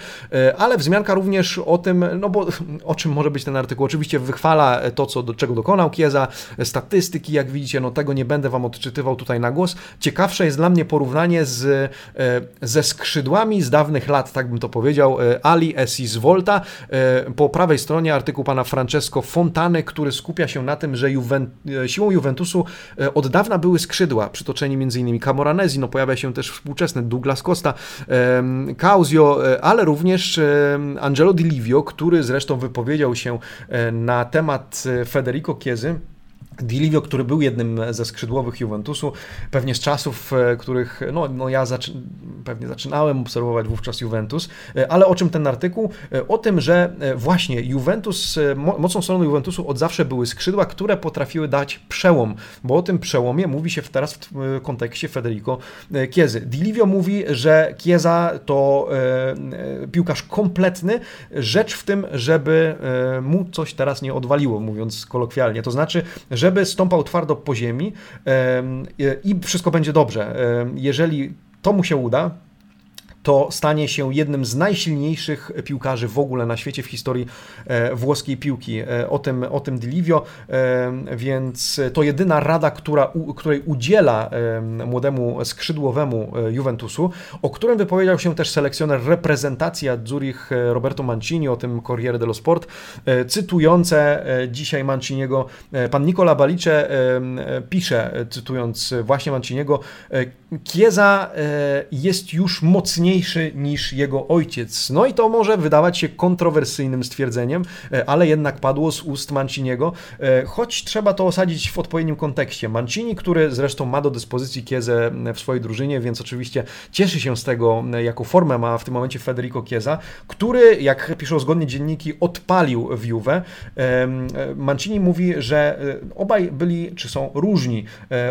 ale wzmianka również o tym, no bo o czym może być ten artykuł? Oczywiście wychwala to, co, do czego dokonał Kieza, statystyki, jak widzicie, no tego nie będę Wam odczytywał tutaj na głos. Ciekawsze jest dla mnie porównanie z, ze skrzydłami z dawnych lat, tak bym to powiedział, Ali Esis Volta. Po prawej stronie artykuł pana Francesco Fontany, który skupia się na tym, że siłą Juventusu od dawna były skrzydła, przytoczeni m.in. Camoranesi, no pojawia się też współczesny Douglas Costa, Causio, ale również Angelo Di Livio, który zresztą wypowiedział się na temat Federico Chiezy, Dilivio, który był jednym ze skrzydłowych Juventusu, pewnie z czasów, e, których no, no ja zaczy pewnie zaczynałem obserwować wówczas Juventus, e, ale o czym ten artykuł? E, o tym, że właśnie Juventus, mocną stroną Juventusu od zawsze były skrzydła, które potrafiły dać przełom, bo o tym przełomie mówi się teraz w kontekście Federico Chiezy. Dilivio mówi, że Chiesa to piłkarz kompletny, rzecz w tym, żeby mu coś teraz nie odwaliło, mówiąc kolokwialnie. To znaczy, że żeby stąpał twardo po ziemi i wszystko będzie dobrze. Jeżeli to mu się uda, to stanie się jednym z najsilniejszych piłkarzy w ogóle na świecie w historii e, włoskiej piłki. E, o tym, o tym Dilivio, e, więc to jedyna rada, która, której udziela młodemu skrzydłowemu Juventusu, o którym wypowiedział się też selekcjoner reprezentacji Zurich Roberto Mancini, o tym Corriere dello Sport, cytujące dzisiaj Manciniego, pan Nicola Balice pisze, cytując właśnie Manciniego, Chiesa jest już mocniejszy mocniejszy niż jego ojciec. No i to może wydawać się kontrowersyjnym stwierdzeniem, e, ale jednak padło z ust Manciniego, e, choć trzeba to osadzić w odpowiednim kontekście. Mancini, który zresztą ma do dyspozycji Kiezę w swojej drużynie, więc oczywiście cieszy się z tego, jaką formę ma w tym momencie Federico Chiesa, który, jak piszą zgodnie dzienniki, odpalił w Juve. E, Mancini mówi, że obaj byli, czy są różni.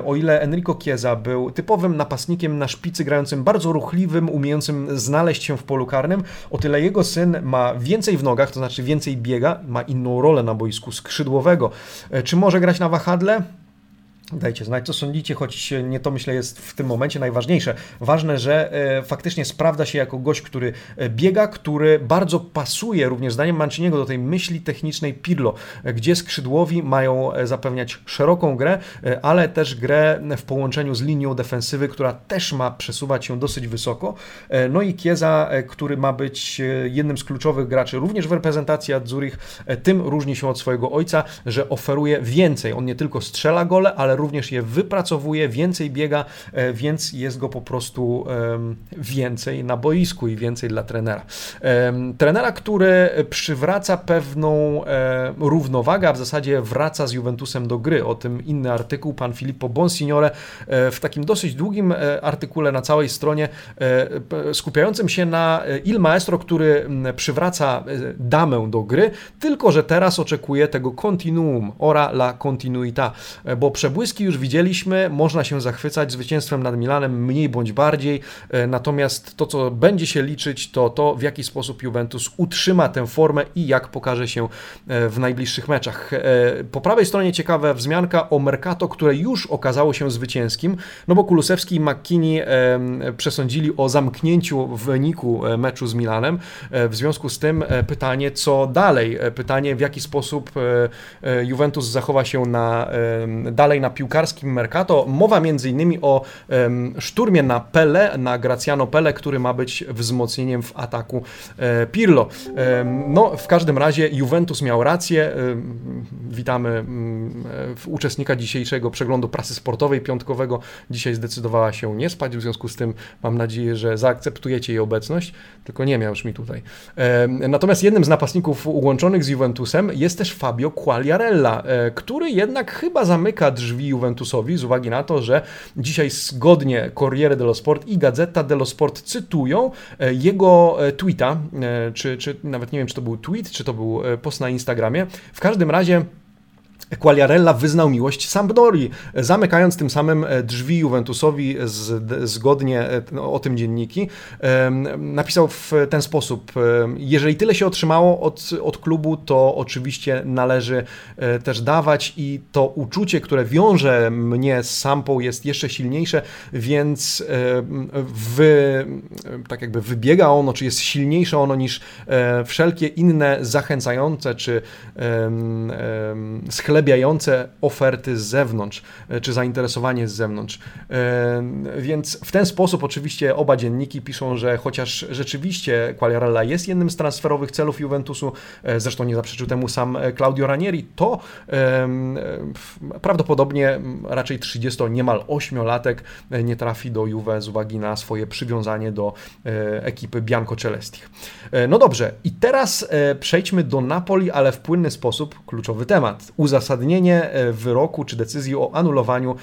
O ile Enrico Chiesa był typowym napastnikiem na szpicy, grającym bardzo ruchliwym, umiejącym znaleźć się w polu karnym, o tyle jego syn ma więcej w nogach, to znaczy więcej biega, ma inną rolę na boisku skrzydłowego. E, czy może grać na wahadle? Dajcie znać, co sądzicie, choć nie to myślę jest w tym momencie najważniejsze. Ważne, że e, faktycznie sprawdza się jako gość, który e, biega, który bardzo pasuje również zdaniem Manciniego do tej myśli technicznej Pirlo, e, gdzie skrzydłowi mają zapewniać szeroką grę, ale też grę w połączeniu z linią defensywy, która też ma przesuwać się dosyć wysoko. No i Kieza, który ma być jednym z kluczowych graczy również w reprezentacji Zurich, tym różni się od swojego ojca, że oferuje więcej. On nie tylko strzela gole, ale również je wypracowuje, więcej biega, e, więc jest go po prostu więcej na boisku i więcej dla trenera. Trenera, który przywraca pewną e, równowagę, a w zasadzie wraca z Juventusem do gry. O tym inny artykuł, pan Filippo Bonsignore, e, w takim dosyć długim artykule na całej stronie, skupiającym się na Il Maestro, który przywraca damę do gry, tylko że teraz oczekuje tego continuum, ora la continuità, bo przebłyski Już widzieliśmy, można się zachwycać zwycięstwem nad Milanem mniej bądź bardziej, natomiast to, co będzie się liczyć, to to, w jaki sposób Juventus utrzyma tę formę i jak pokaże się w najbliższych meczach. Po prawej stronie ciekawa wzmianka o Mercato, które już okazało się zwycięskim, no bo Kulusewski i McKinney przesądzili o zamknięciu wyniku meczu z Milanem. W związku z tym pytanie, co dalej? Pytanie, w jaki sposób Juventus zachowa się na, dalej na piłkarskim Mercato. Mowa innymi o szturmie na Pele, na Graciano Pele, który ma być wzmocnieniem w ataku e, Pirlo. No, w każdym razie Juventus miał rację. Witamy uczestnika dzisiejszego przeglądu prasy sportowej piątkowego. Dzisiaj zdecydowała się nie spać, w związku z tym mam nadzieję, że zaakceptujecie jej obecność, tylko nie miał już mi tutaj. Natomiast jednym z napastników ułączonych z Juventusem jest też Fabio Quagliarella, e, który jednak chyba zamyka drzwi Juventusowi z uwagi na to, że dzisiaj zgodnie Corriere dello Sport i Gazeta dello Sport cytują e, jego e, tweeta, czy, czy nawet nie wiem, czy to był tweet, czy to był post na Instagramie. W każdym razie Quagliarella wyznał miłość Sampdori, zamykając tym samym e, drzwi Juventusowi z, zgodnie e, no, o tym dzienniki. Napisał w ten sposób: Jeżeli tyle się otrzymało od, od klubu, to oczywiście należy e, też dawać i to uczucie, które wiąże mnie z Sampą jest jeszcze silniejsze, więc tak jakby wybiega ono, czy jest silniejsze ono niż wszelkie inne zachęcające, czy schlebiające schlebiające oferty z zewnątrz, e, czy zainteresowanie z zewnątrz. E, więc w ten sposób oczywiście oba dzienniki piszą, że chociaż rzeczywiście Quagliarella jest jednym z transferowych celów Juventusu, e, zresztą nie zaprzeczył temu sam Claudio Ranieri, to prawdopodobnie raczej 30, niemal 8-latek nie trafi do Juve z uwagi na swoje przywiązanie do ekipy Bianco Celestich. No dobrze, i teraz przejdźmy do Napoli, ale w płynny sposób kluczowy temat. Uzasadnienie uzasadnienie e, wyroku czy decyzji o anulowaniu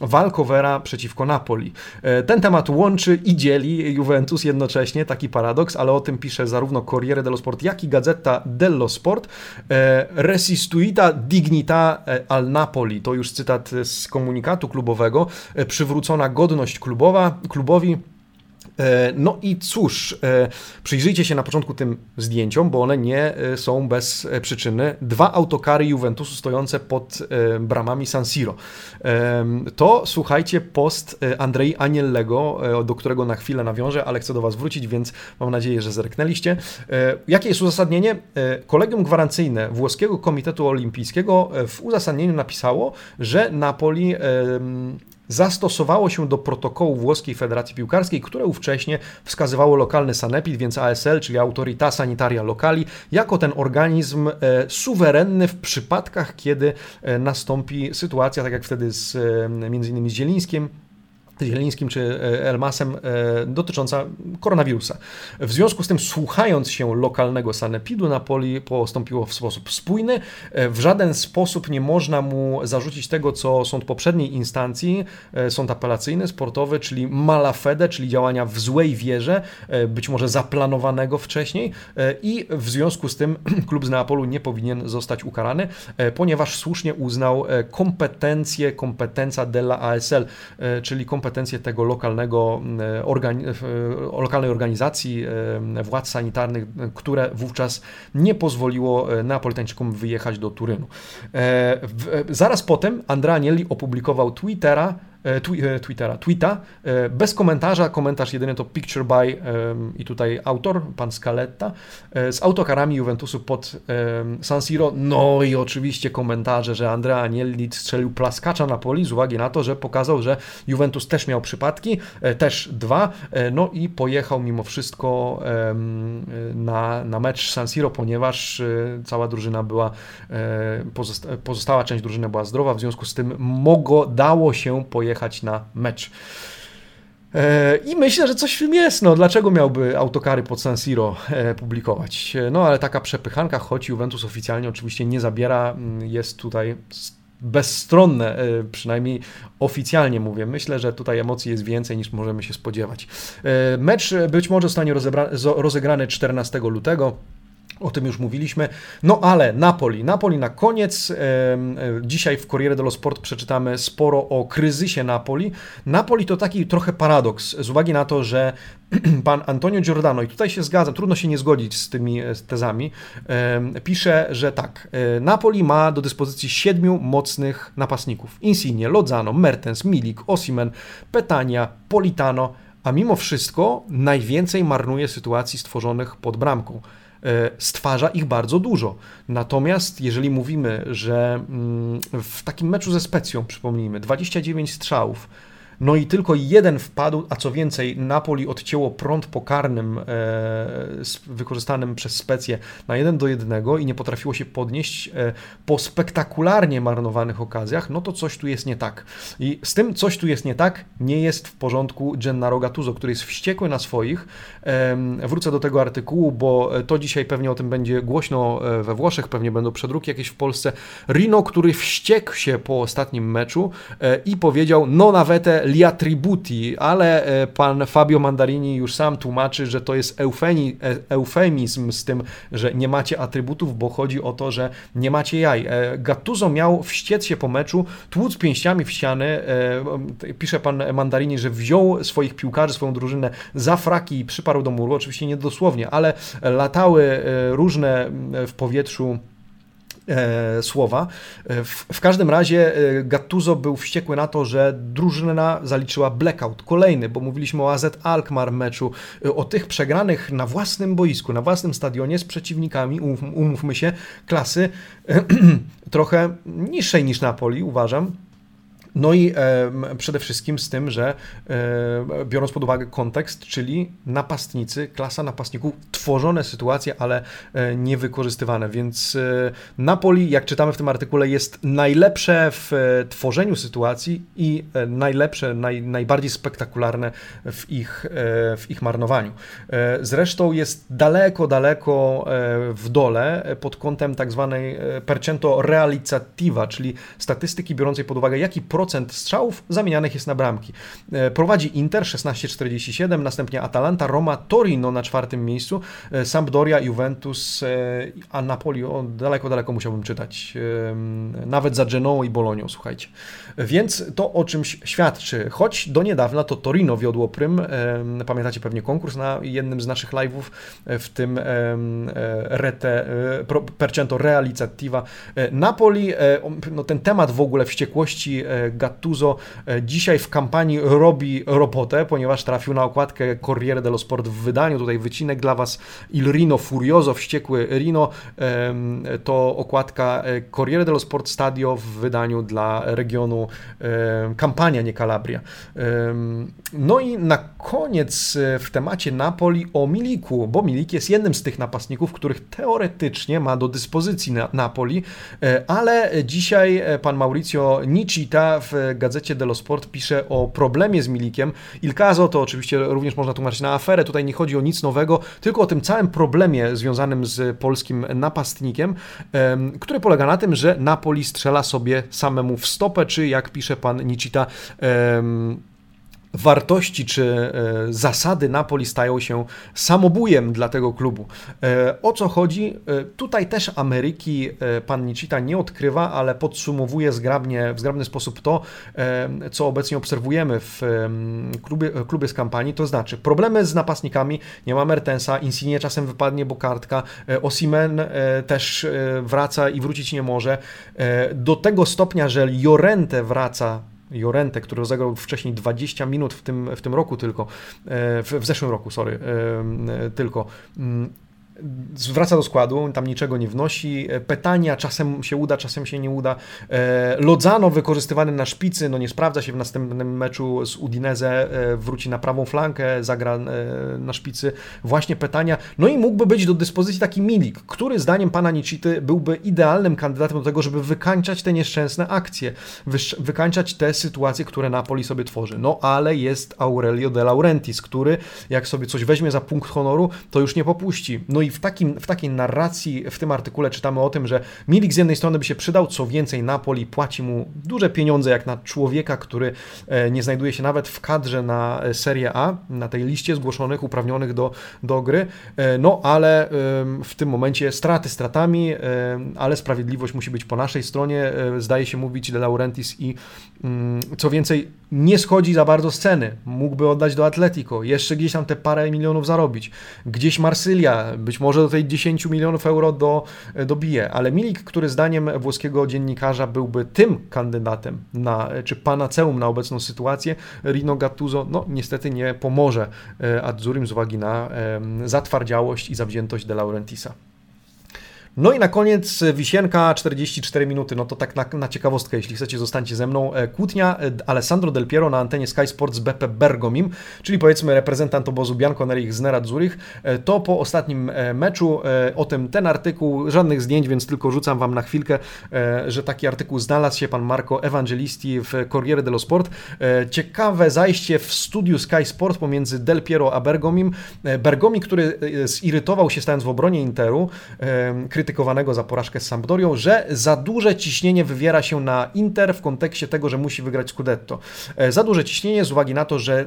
walkowera przeciwko Napoli. E, ten temat łączy i dzieli Juventus jednocześnie, taki paradoks, ale o tym pisze zarówno Corriere dello Sport, jak i Gazeta dello Sport. E, Resistuita dignita al Napoli, to już cytat z komunikatu klubowego, przywrócona godność klubowa, klubowi no i cóż, e, przyjrzyjcie się na początku tym zdjęciom, bo one nie e, są bez przyczyny. Dwa autokary Juventusu stojące pod bramami San Siro. To, słuchajcie, post Andrei Aniellego, do którego na chwilę nawiążę, ale chcę do Was wrócić, więc mam nadzieję, że zerknęliście. Jakie jest uzasadnienie? Kolegium gwarancyjne Włoskiego Komitetu Olimpijskiego w uzasadnieniu napisało, że Napoli zastosowało się do protokołu Włoskiej Federacji Piłkarskiej, które ówcześnie wskazywało lokalny sanepid, więc ASL, czyli Autorita Sanitaria Locali, jako ten organizm e, suwerenny w przypadkach, kiedy e, nastąpi sytuacja, tak jak wtedy z e, między innymi z Zielińskim czy e, Elmasem e, dotycząca koronawirusa. W związku z tym, słuchając się lokalnego sanepidu, Napoli postąpiło w sposób spójny. E, w żaden sposób nie można mu zarzucić tego, co sąd poprzedniej instancji, sąd apelacyjny, sportowy, czyli malafede, czyli działania w złej wierze, być może zaplanowanego wcześniej i w związku z tym klub z Neapolu nie powinien zostać ukarany, ponieważ słusznie uznał kompetencje, kompetencja della ASL, czyli kompetencje kompetencje tego lokalnego, mm, organi lokalnej organizacji władz sanitarnych, które wówczas nie pozwoliło e, Neapolitańczykom wyjechać do Turynu. E, zaraz potem Andrea Agnelli opublikował Twittera, E, e, Twittera, tweeta, e, bez komentarza, komentarz jedyny to picture by i tutaj autor, pan Scaletta, z autokarami Juventusu pod San Siro, no i oczywiście komentarze, że Andrea Agnelli strzelił plaskacza na poli z uwagi na to, że pokazał, że Juventus też miał przypadki, też dwa, no i pojechał mimo wszystko na, na mecz San Siro, ponieważ cała drużyna była, pozostała część drużyny była zdrowa, w związku z tym mogło, dało się pojechać pojechać na mecz. E, I myślę, że coś w tym jest. No, dlaczego miałby autokary pod San Siro e, publikować? E, no, ale taka przepychanka, choć Juventus oficjalnie oczywiście nie zabiera, mm, jest tutaj bezstronne, przynajmniej oficjalnie mówię. Myślę, że tutaj emocji jest więcej niż możemy się spodziewać. Mecz być może zostanie rozegrany 14 lutego. O tym już mówiliśmy. No ale Napoli. Napoli na koniec. Dzisiaj w Corriere dello Sport przeczytamy sporo o kryzysie Napoli. Napoli to taki trochę paradoks z uwagi na to, że pan Antonio Giordano, i tutaj się zgadzam, trudno się nie zgodzić z tymi e, tezami, pisze, że tak, e, Napoli ma do dyspozycji siedmiu mocnych napastników. Insigne, Lozano, Mertens, Milik, Osimen, Petania, Politano, a mimo wszystko najwięcej marnuje sytuacji stworzonych pod bramką. E, stwarza ich bardzo dużo. Natomiast jeżeli mówimy, że mm, w takim meczu ze Specją, przypomnijmy, 29 strzałów, no i tylko jeden wpadł, a co więcej, Napoli odcięło prąd pokarnym e, wykorzystanym przez Specję na 1 do 1 i nie potrafiło się podnieść e, po spektakularnie marnowanych okazjach, no to coś tu jest nie tak. I z tym coś tu jest nie tak, nie jest w porządku Gennaro Gattuso, który jest wściekły na swoich. E, wrócę do tego artykułu, bo to dzisiaj pewnie o tym będzie głośno e, we Włoszech, pewnie będą przedruki jakieś w Polsce. Rino, który wściekł się po ostatnim meczu e, i powiedział, no nawetę li attributi, ale e, pan Fabio Mandarini już sam tłumaczy, że to jest eufemi, e, eufemizm z tym, że nie macie atrybutów, bo chodzi o to, że nie macie jaj. E, Gattuso miał wściec się po meczu, tłuc pięściami w ściany. Pisze pan Mandarini, że wziął swoich piłkarzy, swoją drużynę za fraki i przyparł do muru. Oczywiście nie dosłownie, ale latały różne w powietrzu e, słowa. E, w, w, każdym razie e, Gattuso był wściekły na to, że drużyna zaliczyła blackout. Kolejny, bo mówiliśmy o AZ Alkmaar meczu, e, o tych przegranych na własnym boisku, na własnym stadionie z przeciwnikami, um, umówmy się, klasy trochę niższej niż Napoli, uważam. No i e, przede wszystkim z tym, że e, biorąc pod uwagę kontekst, czyli napastnicy, klasa napastników, tworzone sytuacje, ale e, niewykorzystywane. Więc e, Napoli, jak czytamy w tym artykule, jest najlepsze w e, tworzeniu sytuacji i e, najlepsze, naj, najbardziej spektakularne w ich, w ich marnowaniu. Zresztą jest daleko, daleko w dole pod kątem tak zwanej percento realizzativa, czyli statystyki biorącej pod uwagę, jaki procent procent strzałów zamienianych jest na bramki. E, prowadzi Inter 16,47, następnie Atalanta, Roma, Torino na czwartym miejscu, e, Sampdoria, Juventus, e, a Napoli o, daleko, daleko musiałbym czytać. Nawet za Genoą i Bolonią, słuchajcie. Więc to o czymś świadczy. Choć do niedawna to Torino wiodło prym. Pamiętacie pewnie konkurs na jednym z naszych live'ów, w tym Rete, Percento Realizzativa. Napoli, no ten temat w ogóle wściekłości Gattuso e, dzisiaj w kampanii robi robotę, ponieważ trafił na okładkę Corriere dello Sport w wydaniu. Tutaj wycinek dla Was Il Rino Furioso, wściekły Rino. To okładka e, Corriere dello Sport Stadio w wydaniu dla regionu Kampania, nie Calabria. No i na koniec e, w temacie Napoli o Miliku, bo Milik jest jednym z tych napastników, których teoretycznie ma do dyspozycji na Napoli, ale dzisiaj pan Mauricio Nicita w gazecie dello Sport pisze o problemie z Milikiem. Il caso to oczywiście również można tłumaczyć na aferę, tutaj nie chodzi o nic nowego, tylko o tym całym problemie związanym z polskim napastnikiem, który polega na tym, że Napoli strzela sobie samemu w stopę, czy jak pisze pan Nicita, wartości czy e, zasady Napoli stają się samobujem dla tego klubu. E, o co chodzi? E, tutaj też Ameryki pan Nicita nie odkrywa, ale podsumowuje zgrabnie, w zgrabny sposób to, co obecnie obserwujemy w klubie, klubie z kampanii, to znaczy problemy z napastnikami, nie ma Mertensa, Insigne czasem wypadnie, bo kartka, Osimen też wraca i wrócić nie może. Do tego stopnia, że Jorente wraca Jorente, który rozegrał wcześniej 20 minut w tym, w tym roku tylko, e, w, w zeszłym roku, sorry, e, e, tylko mm, wraca do składu, tam niczego nie wnosi. E, Petania czasem się uda, czasem się nie uda. E, Lodzano wykorzystywany na szpicy, no nie sprawdza się w następnym meczu z Udinese, e, wróci na prawą flankę, zagra na szpicy. Właśnie Petania. No i mógłby być do dyspozycji taki Milik, który zdaniem pana Nicity byłby idealnym kandydatem do tego, żeby wykańczać te nieszczęsne akcje, wykańczać te sytuacje, które Napoli sobie tworzy. No ale jest Aurelio de Laurentiis, który jak sobie coś weźmie za punkt honoru, to już nie popuści. No i i w, takim, w takiej narracji w tym artykule czytamy o tym, że Milik z jednej strony by się przydał, co więcej Napoli płaci mu duże pieniądze jak na człowieka, który nie znajduje się nawet w kadrze na Serie A, na tej liście zgłoszonych, uprawnionych do, do gry, no ale w tym momencie straty stratami, ale sprawiedliwość musi być po naszej stronie, zdaje się mówić De Laurentiis i co więcej, nie schodzi za bardzo z ceny. Mógłby oddać do Atletico, jeszcze gdzieś tam te parę milionów zarobić. Gdzieś Marsylia, być może do tej 10 milionów euro do, dobije, ale Milik, który zdaniem włoskiego dziennikarza byłby tym kandydatem na, czy panaceum na obecną sytuację, Rino Gattuso, no niestety nie pomoże e, Adzurim z uwagi na zatwardziałość i zawziętość De Laurentisa. No i na koniec wisienka 44 minuty, no to tak na, na ciekawostkę, jeśli chcecie zostańcie ze mną. E, kłótnia e, Alessandro Del Piero na antenie Sky Sports BP Bergomim, czyli powiedzmy reprezentant obozu Bianconeri z Nerad Zurich. E, to po ostatnim meczu, o tym ten artykuł, żadnych zdjęć, więc tylko rzucam Wam na chwilkę, że taki artykuł znalazł się pan Marco Evangelisti w Corriere dello Sport. Ciekawe zajście w studiu Sky Sport pomiędzy Del Piero a Bergomim. Bergomi, który zirytował się stając w obronie Interu, krytykowanego za porażkę z Sampdorią, że za duże ciśnienie wywiera się na Inter w kontekście tego, że musi wygrać Scudetto. E, za duże ciśnienie z uwagi na to, że, e,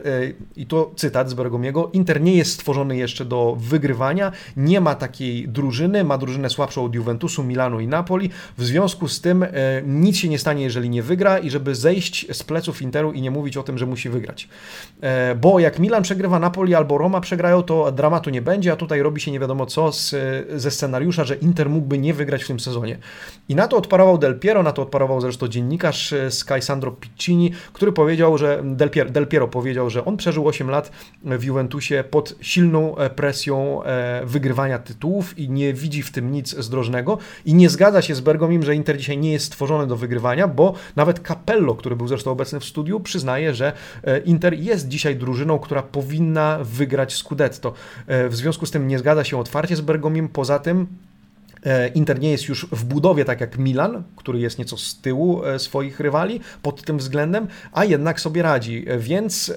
i to cytat z Bergomiego, Inter nie jest stworzony jeszcze do wygrywania, nie ma takiej drużyny, ma drużynę słabszą od Juventusu, Milanu i Napoli, w związku z tym e, nic się nie stanie, jeżeli nie wygra i żeby zejść z pleców Interu i nie mówić o tym, że musi wygrać. Bo jak Milan przegrywa Napoli albo Roma przegrają, to dramatu nie będzie, a tutaj robi się nie wiadomo co z, ze scenariusza, że Inter mógłby nie wygrać w tym sezonie. I na to odparował Del Piero, na to odparował zresztą dziennikarz e, Sky Sandro Piccini, który powiedział, że Del Piero, Del Piero powiedział, że on przeżył 8 lat w Juventusie pod silną e, presją e, wygrywania tytułów i nie widzi w tym nic zdrożnego i nie zgadza się z Bergomim, że Inter dzisiaj nie jest stworzony do wygrywania, bo nawet Capello, który był zresztą obecny w studiu, przyznaje, że Inter jest dzisiaj drużyną, która powinna wygrać Scudetto. W związku z tym nie zgadza się otwarcie z Bergomim, poza tym Inter nie jest już w budowie tak jak Milan, który jest nieco z tyłu e, swoich rywali pod tym względem, a jednak sobie radzi. E, więc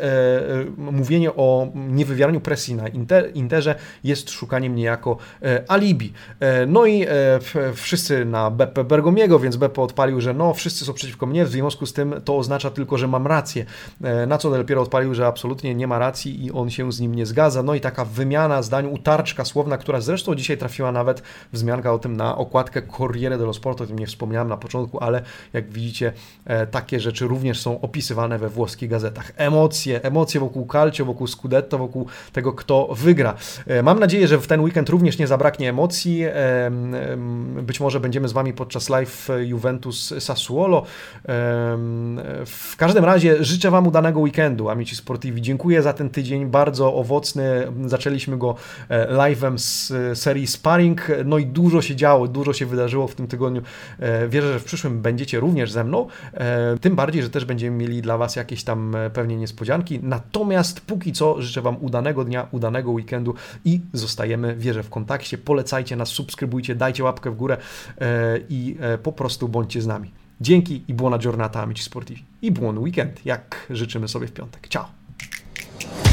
mówienie o niewywieraniu presji na Inter, Interze jest szukaniem niejako alibi. No i wszyscy na Beppe Bergomiego, więc Beppe odpalił, że no wszyscy są przeciwko mnie, w związku z tym to oznacza tylko, że mam rację. Na co Del Piero odpalił, że absolutnie nie ma racji i on się z nim nie zgadza. No i taka wymiana zdań, utarczka słowna, która zresztą dzisiaj trafiła nawet wzmianka o tym na okładkę Corriere dello Sport, o tym nie wspomniałem na początku, ale jak widzicie, e, takie rzeczy również są opisywane we włoskich gazetach. Emocje, emocje wokół Calcio, wokół Scudetto, wokół tego, kto wygra. E, mam nadzieję, że w ten weekend również nie zabraknie emocji. E, być może będziemy z Wami podczas live Juventus Sassuolo. W każdym razie życzę Wam udanego weekendu, amici sportivi. Dziękuję za ten tydzień, bardzo owocny. Zaczęliśmy go live'em z serii Sparring, no i dużo się działo, dużo się wydarzyło w tym tygodniu. E, wierzę, że w przyszłym będziecie również ze mną. E, tym bardziej, że też będziemy mieli dla Was jakieś tam e, pewnie niespodzianki. Natomiast póki co życzę Wam udanego dnia, udanego weekendu i zostajemy, wierzę, w kontakcie. Polecajcie nas, subskrybujcie, dajcie łapkę w górę i po prostu bądźcie z nami. Dzięki i buona giornata amici sportivi. I buon weekend, jak życzymy sobie w piątek. Ciao!